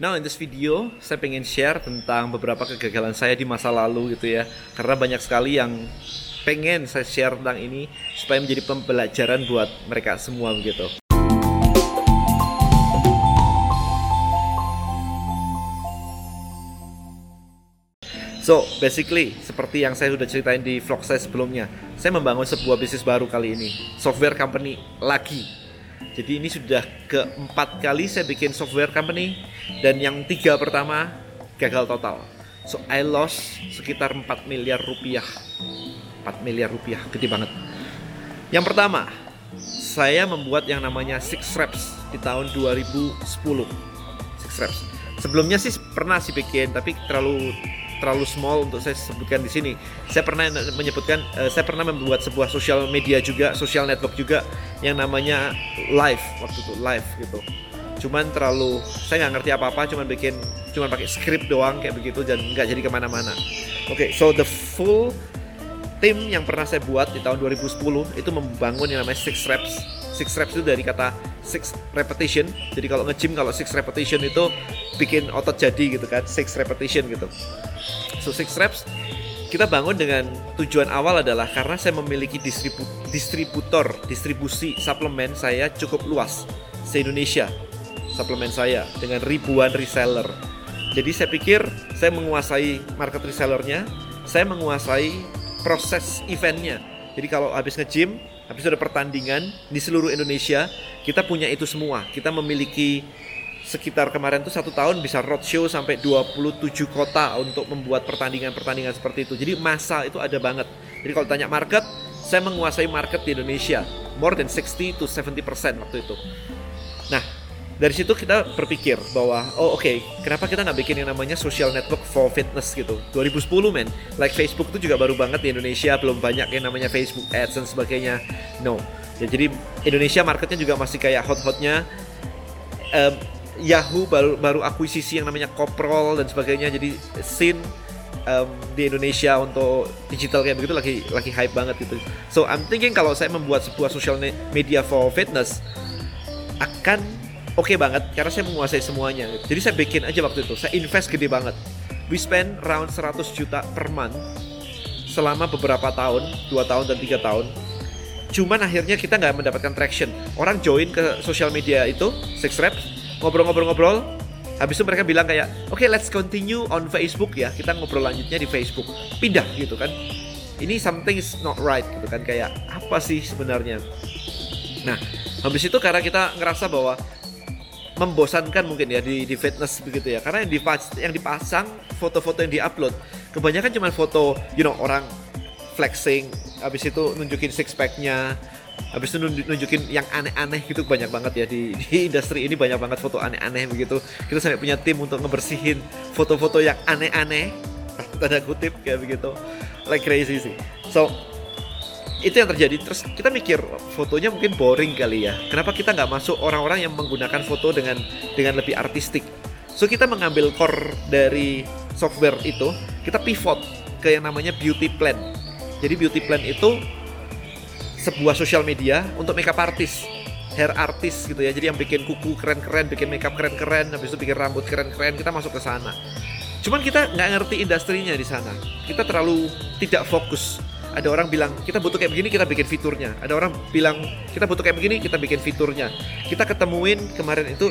Now in this video, saya pengen share tentang beberapa kegagalan saya di masa lalu gitu ya. Karena banyak sekali yang pengen saya share tentang ini supaya menjadi pembelajaran buat mereka semua begitu. So, basically, seperti yang saya sudah ceritain di vlog saya sebelumnya, saya membangun sebuah bisnis baru kali ini, software company lagi. Jadi ini sudah keempat kali saya bikin software company, dan yang tiga pertama gagal total. So, I lost sekitar 4 miliar rupiah. 4 miliar rupiah, gede banget. Yang pertama, saya membuat yang namanya Six Reps di tahun 2010. Six Reps. Sebelumnya sih pernah sih bikin, tapi terlalu terlalu small untuk saya sebutkan di sini. Saya pernah menyebutkan, uh, saya pernah membuat sebuah sosial media juga, sosial network juga yang namanya live waktu itu live gitu. Cuman terlalu, saya nggak ngerti apa-apa, cuman bikin, cuman pakai script doang kayak begitu dan nggak jadi ke mana-mana. Oke, okay, so the full tim yang pernah saya buat di tahun 2010 itu membangun yang namanya six reps. Six reps itu dari kata six repetition. Jadi kalau nge-gym kalau six repetition itu bikin otot jadi gitu kan, six repetition gitu. So six reps kita bangun dengan tujuan awal adalah karena saya memiliki distribu distributor distribusi suplemen saya cukup luas se Indonesia suplemen saya dengan ribuan reseller. Jadi saya pikir saya menguasai market resellernya, saya menguasai proses eventnya. Jadi kalau habis nge-gym, habis ada pertandingan di seluruh Indonesia, kita punya itu semua. Kita memiliki sekitar kemarin tuh satu tahun bisa roadshow sampai 27 kota untuk membuat pertandingan-pertandingan seperti itu. Jadi masa itu ada banget. Jadi kalau tanya market, saya menguasai market di Indonesia more than 60 to 70% waktu itu. Nah, dari situ kita berpikir bahwa oh oke, okay, kenapa kita nggak bikin yang namanya social network for fitness gitu. 2010 men, like Facebook itu juga baru banget di Indonesia, belum banyak yang namanya Facebook Ads dan sebagainya. No. Ya, jadi Indonesia marketnya juga masih kayak hot-hotnya. Um, Yahoo baru baru akuisisi yang namanya Koprol dan sebagainya jadi scene um, di Indonesia untuk digital kayak begitu lagi lagi hype banget gitu. So I'm thinking kalau saya membuat sebuah social media for fitness akan oke okay banget karena saya menguasai semuanya. Jadi saya bikin aja waktu itu, saya invest gede banget. We spend around 100 juta per month selama beberapa tahun, dua tahun dan tiga tahun. Cuman akhirnya kita nggak mendapatkan traction. Orang join ke social media itu, Six Reps, ngobrol-ngobrol-ngobrol. Habis itu mereka bilang kayak oke okay, let's continue on Facebook ya. Kita ngobrol lanjutnya di Facebook. Pindah gitu kan. Ini something is not right gitu kan. Kayak apa sih sebenarnya? Nah habis itu karena kita ngerasa bahwa membosankan mungkin ya di, di fitness begitu ya. Karena yang dipas yang dipasang foto-foto yang diupload kebanyakan cuma foto you know orang flexing habis itu nunjukin six packnya. Habis itu nunjukin yang aneh-aneh gitu banyak banget ya. Di, di industri ini banyak banget foto aneh-aneh begitu. Kita sampai punya tim untuk ngebersihin foto-foto yang aneh-aneh. Tanda kutip kayak begitu. Like crazy sih. So itu yang terjadi. Terus kita mikir fotonya mungkin boring kali ya. Kenapa kita nggak masuk orang-orang yang menggunakan foto dengan dengan lebih artistik? So kita mengambil core dari software itu kita pivot ke yang namanya beauty plan jadi beauty plan itu sebuah sosial media untuk makeup artist hair artist gitu ya. Jadi yang bikin kuku keren-keren bikin makeup keren-keren habis itu bikin rambut keren-keren kita masuk ke sana. Cuman kita nggak ngerti industrinya di sana. Kita terlalu tidak fokus. Ada orang bilang kita butuh kayak begini kita bikin fiturnya. Ada orang bilang kita butuh kayak begini kita bikin fiturnya. Kita ketemuin kemarin itu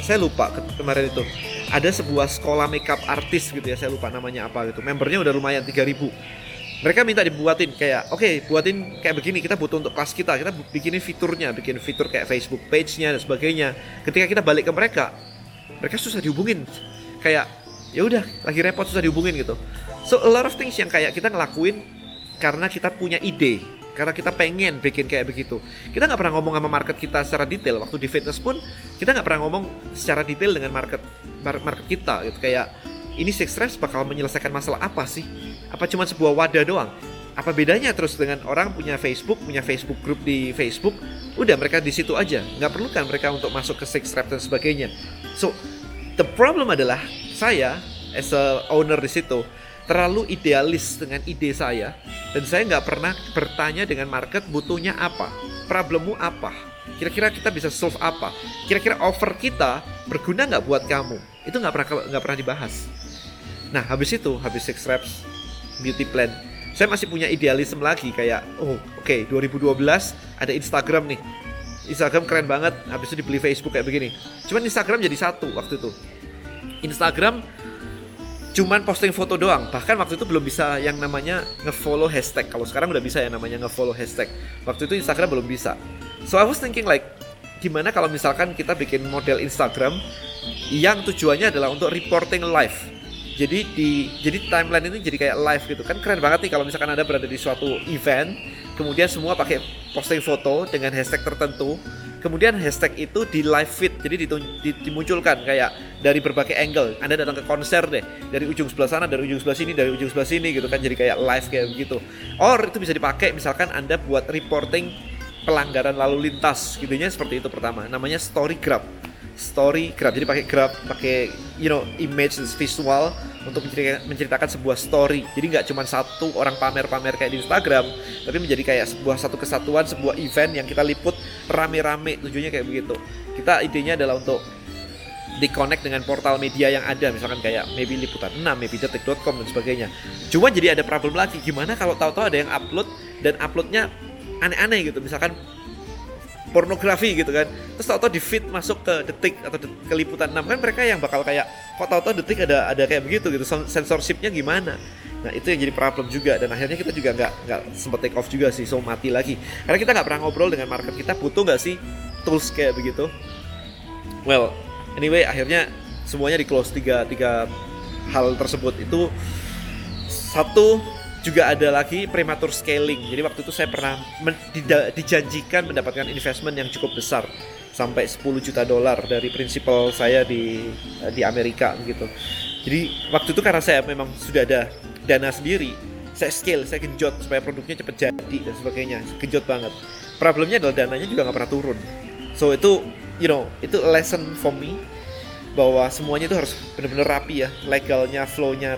saya lupa kemarin itu. Ada sebuah sekolah makeup artist gitu ya saya lupa namanya apa gitu. Membernya udah lumayan 3000 mereka minta dibuatin kayak oke okay, buatin kayak begini kita butuh untuk kelas kita kita bikinin fiturnya bikin fitur kayak Facebook page-nya dan sebagainya. Ketika kita balik ke mereka mereka susah dihubungin. Kayak ya udah lagi repot susah dihubungin gitu. So a lot of things yang kayak kita ngelakuin karena kita punya ide karena kita pengen bikin kayak begitu. Kita nggak pernah ngomong sama market kita secara detail. Waktu di fitness pun kita nggak pernah ngomong secara detail dengan market market kita gitu. Kayak ini Six Reps bakal menyelesaikan masalah apa sih? Apa cuma sebuah wadah doang? Apa bedanya terus dengan orang punya Facebook, punya Facebook group di Facebook, udah mereka di situ aja, nggak perlu kan mereka untuk masuk ke Six Reps dan sebagainya. So the problem adalah saya as a owner di situ terlalu idealis dengan ide saya dan saya nggak pernah bertanya dengan market butuhnya apa, problemmu apa, kira-kira kita bisa solve apa kira-kira offer kita berguna nggak buat kamu itu nggak pernah nggak pernah dibahas nah habis itu habis six reps beauty plan. Saya masih punya idealisme lagi kayak oh oke okay, 2012 ada Instagram nih. Instagram keren banget habis itu dibeli Facebook kayak begini. Cuman Instagram jadi satu waktu itu. Instagram cuman posting foto doang. Bahkan waktu itu belum bisa yang namanya ngefollow hashtag. Kalau sekarang udah bisa yang namanya ngefollow hashtag. Waktu itu Instagram belum bisa. So I was thinking like gimana kalau misalkan kita bikin model Instagram yang tujuannya adalah untuk reporting live jadi di jadi timeline ini jadi kayak live gitu. Kan keren banget nih kalau misalkan anda berada di suatu event kemudian semua pakai posting foto dengan hashtag tertentu. Kemudian hashtag itu di live feed jadi dimunculkan kayak dari berbagai angle. Anda datang ke konser deh dari ujung sebelah sana dari ujung sebelah sini dari ujung sebelah sini gitu kan jadi kayak live kayak begitu. Or itu bisa dipakai misalkan anda buat reporting pelanggaran lalu lintas gitunya seperti itu pertama. Namanya story grab story grab. Jadi pakai grab pakai you know image visual untuk menceritakan, sebuah story. Jadi nggak cuma satu orang pamer-pamer kayak di Instagram tapi menjadi kayak sebuah satu kesatuan sebuah event yang kita liput rame-rame. Tujuannya kayak begitu. Kita idenya adalah untuk di connect dengan portal media yang ada. Misalkan kayak maybe liputan 6, maybe detik.com dan sebagainya. Cuma jadi ada problem lagi. Gimana kalau tahu-tahu ada yang upload dan uploadnya aneh-aneh gitu. Misalkan pornografi gitu kan. Terus tau-tau di feed masuk ke detik atau de ke liputan 6 kan mereka yang bakal kayak kok tau-tau detik ada ada kayak begitu gitu. Sensorshipnya gimana? Nah itu yang jadi problem juga. Dan akhirnya kita juga nggak nggak sempat take off juga sih. So mati lagi. Karena kita nggak pernah ngobrol dengan market kita. Butuh nggak sih tools kayak begitu? Well anyway akhirnya semuanya di close tiga tiga hal tersebut itu satu juga ada lagi prematur scaling. Jadi waktu itu saya pernah dijanjikan mendapatkan investment yang cukup besar sampai 10 juta dolar dari prinsipal saya di di Amerika gitu. Jadi waktu itu karena saya memang sudah ada dana sendiri, saya scale, saya genjot supaya produknya cepat jadi dan sebagainya. Genjot banget. Problemnya adalah dananya juga nggak pernah turun. So itu you know, itu lesson for me bahwa semuanya itu harus benar-benar rapi ya, legalnya, flow-nya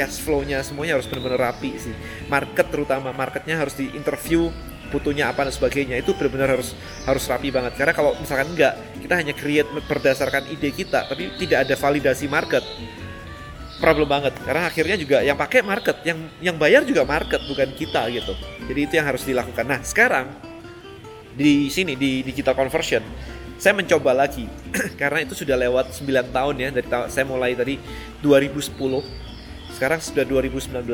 cash flow-nya semuanya harus benar-benar rapi sih. Market terutama marketnya harus di interview butuhnya apa dan sebagainya itu benar-benar harus harus rapi banget. Karena kalau misalkan enggak kita hanya create berdasarkan ide kita tapi tidak ada validasi market. Problem banget. Karena akhirnya juga yang pakai market yang yang bayar juga market bukan kita gitu. Jadi itu yang harus dilakukan. Nah sekarang di sini di digital conversion saya mencoba lagi. Karena itu sudah lewat 9 tahun ya dari saya mulai tadi 2010 sekarang sudah 2019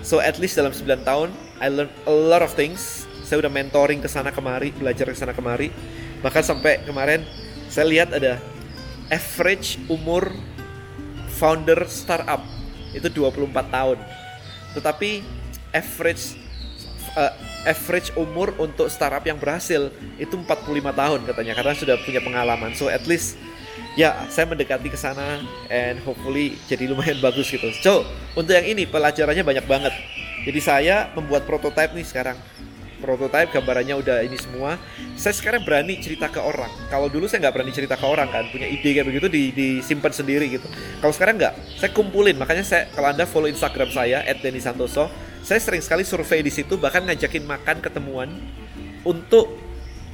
so at least dalam 9 tahun I learn a lot of things. Saya udah mentoring ke sana kemari belajar ke sana kemari. Bahkan sampai kemarin saya lihat ada average umur founder startup itu 24 tahun. Tetapi average uh, average umur untuk startup yang berhasil itu 45 tahun katanya karena sudah punya pengalaman. So at least ya saya mendekati ke sana and hopefully jadi lumayan bagus gitu. So, untuk yang ini pelajarannya banyak banget. Jadi saya membuat prototipe nih sekarang. Prototipe gambarannya udah ini semua. Saya sekarang berani cerita ke orang. Kalau dulu saya nggak berani cerita ke orang kan, punya ide kayak begitu di disimpan sendiri gitu. Kalau sekarang nggak, saya kumpulin. Makanya saya kalau anda follow Instagram saya @denisantoso, saya sering sekali survei di situ, bahkan ngajakin makan ketemuan untuk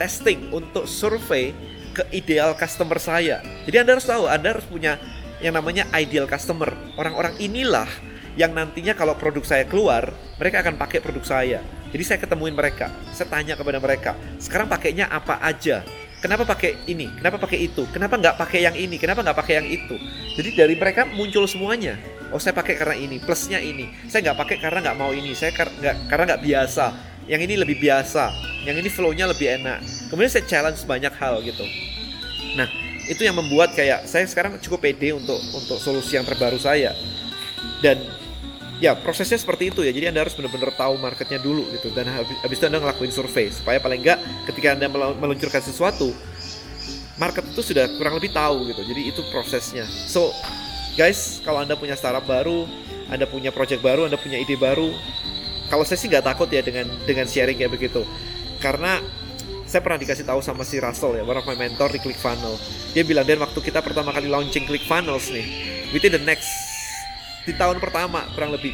testing, untuk survei ke ideal customer saya. Jadi Anda harus tahu, Anda harus punya yang namanya ideal customer. Orang-orang inilah yang nantinya kalau produk saya keluar, mereka akan pakai produk saya. Jadi saya ketemuin mereka, saya tanya kepada mereka, sekarang pakainya apa aja? Kenapa pakai ini? Kenapa pakai itu? Kenapa nggak pakai yang ini? Kenapa nggak pakai yang itu? Jadi dari mereka muncul semuanya. Oh saya pakai karena ini, plusnya ini. Saya nggak pakai karena nggak mau ini. Saya kar nggak karena nggak biasa. Yang ini lebih biasa. Yang ini flownya lebih enak. Kemudian saya challenge banyak hal gitu. Nah, itu yang membuat kayak saya sekarang cukup pede untuk untuk solusi yang terbaru saya. Dan ya prosesnya seperti itu ya. Jadi Anda harus benar-benar tahu marketnya dulu gitu dan habis, habis itu Anda ngelakuin survei supaya paling enggak ketika Anda meluncurkan sesuatu market itu sudah kurang lebih tahu gitu. Jadi itu prosesnya. So, guys, kalau Anda punya startup baru, Anda punya project baru, Anda punya ide baru, kalau saya sih nggak takut ya dengan dengan sharing kayak begitu. Karena saya pernah dikasih tahu sama si Russell ya, one of my mentor di ClickFunnels. Dia bilang, dan waktu kita pertama kali launching ClickFunnels nih, within the next, di tahun pertama kurang lebih,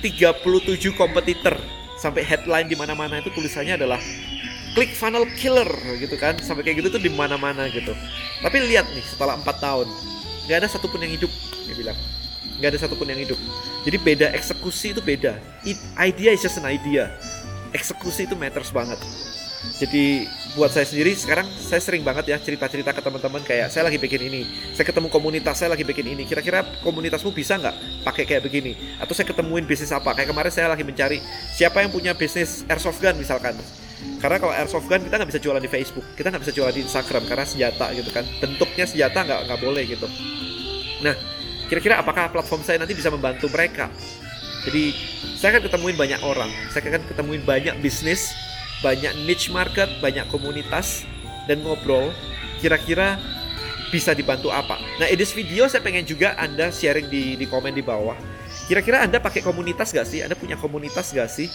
37 kompetitor sampai headline di mana-mana itu tulisannya adalah Click funnel killer gitu kan. Sampai kayak gitu tuh di mana-mana gitu. Tapi lihat nih setelah empat tahun nggak ada satupun yang hidup dia bilang. Nggak ada satupun yang hidup. Jadi beda eksekusi itu beda. It, idea is just an idea eksekusi itu matters banget. Jadi buat saya sendiri sekarang saya sering banget ya cerita-cerita ke teman-teman kayak saya lagi bikin ini. Saya ketemu komunitas saya lagi bikin ini. Kira-kira komunitasmu bisa nggak pakai kayak begini? Atau saya ketemuin bisnis apa? Kayak kemarin saya lagi mencari siapa yang punya bisnis airsoft gun misalkan. Karena kalau airsoft gun kita nggak bisa jualan di Facebook. Kita nggak bisa jualan di Instagram karena senjata gitu kan. Bentuknya senjata nggak nggak boleh gitu. Nah kira-kira apakah platform saya nanti bisa membantu mereka jadi saya akan ketemuin banyak orang saya akan ketemuin banyak bisnis banyak niche market, banyak komunitas dan ngobrol kira-kira bisa dibantu apa. Nah, edis video saya pengen juga Anda sharing di di komen di bawah. Kira-kira Anda pakai komunitas gak sih? Anda punya komunitas gak sih?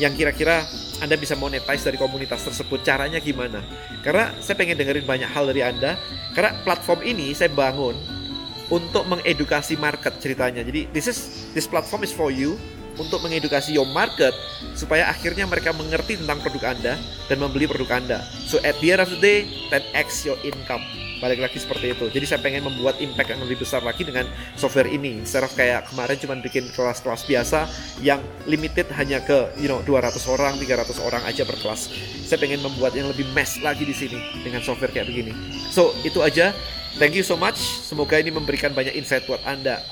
Yang kira-kira Anda bisa monetize dari komunitas tersebut. Caranya gimana? Karena saya pengen dengerin banyak hal dari Anda. Karena platform ini saya bangun untuk mengedukasi market ceritanya. Jadi this is this platform is for you untuk mengedukasi your market supaya akhirnya mereka mengerti tentang produk Anda dan membeli produk Anda. So at the end of the day, 10x your income. Balik lagi seperti itu. Jadi saya pengen membuat impact yang lebih besar lagi dengan software ini. Instead kayak kemarin cuma bikin kelas-kelas biasa yang limited hanya ke you know 200 orang, 300 orang aja per kelas. Saya pengen membuat yang lebih mass lagi di sini dengan software kayak begini. So itu aja. Thank you so much. Semoga ini memberikan banyak insight buat Anda.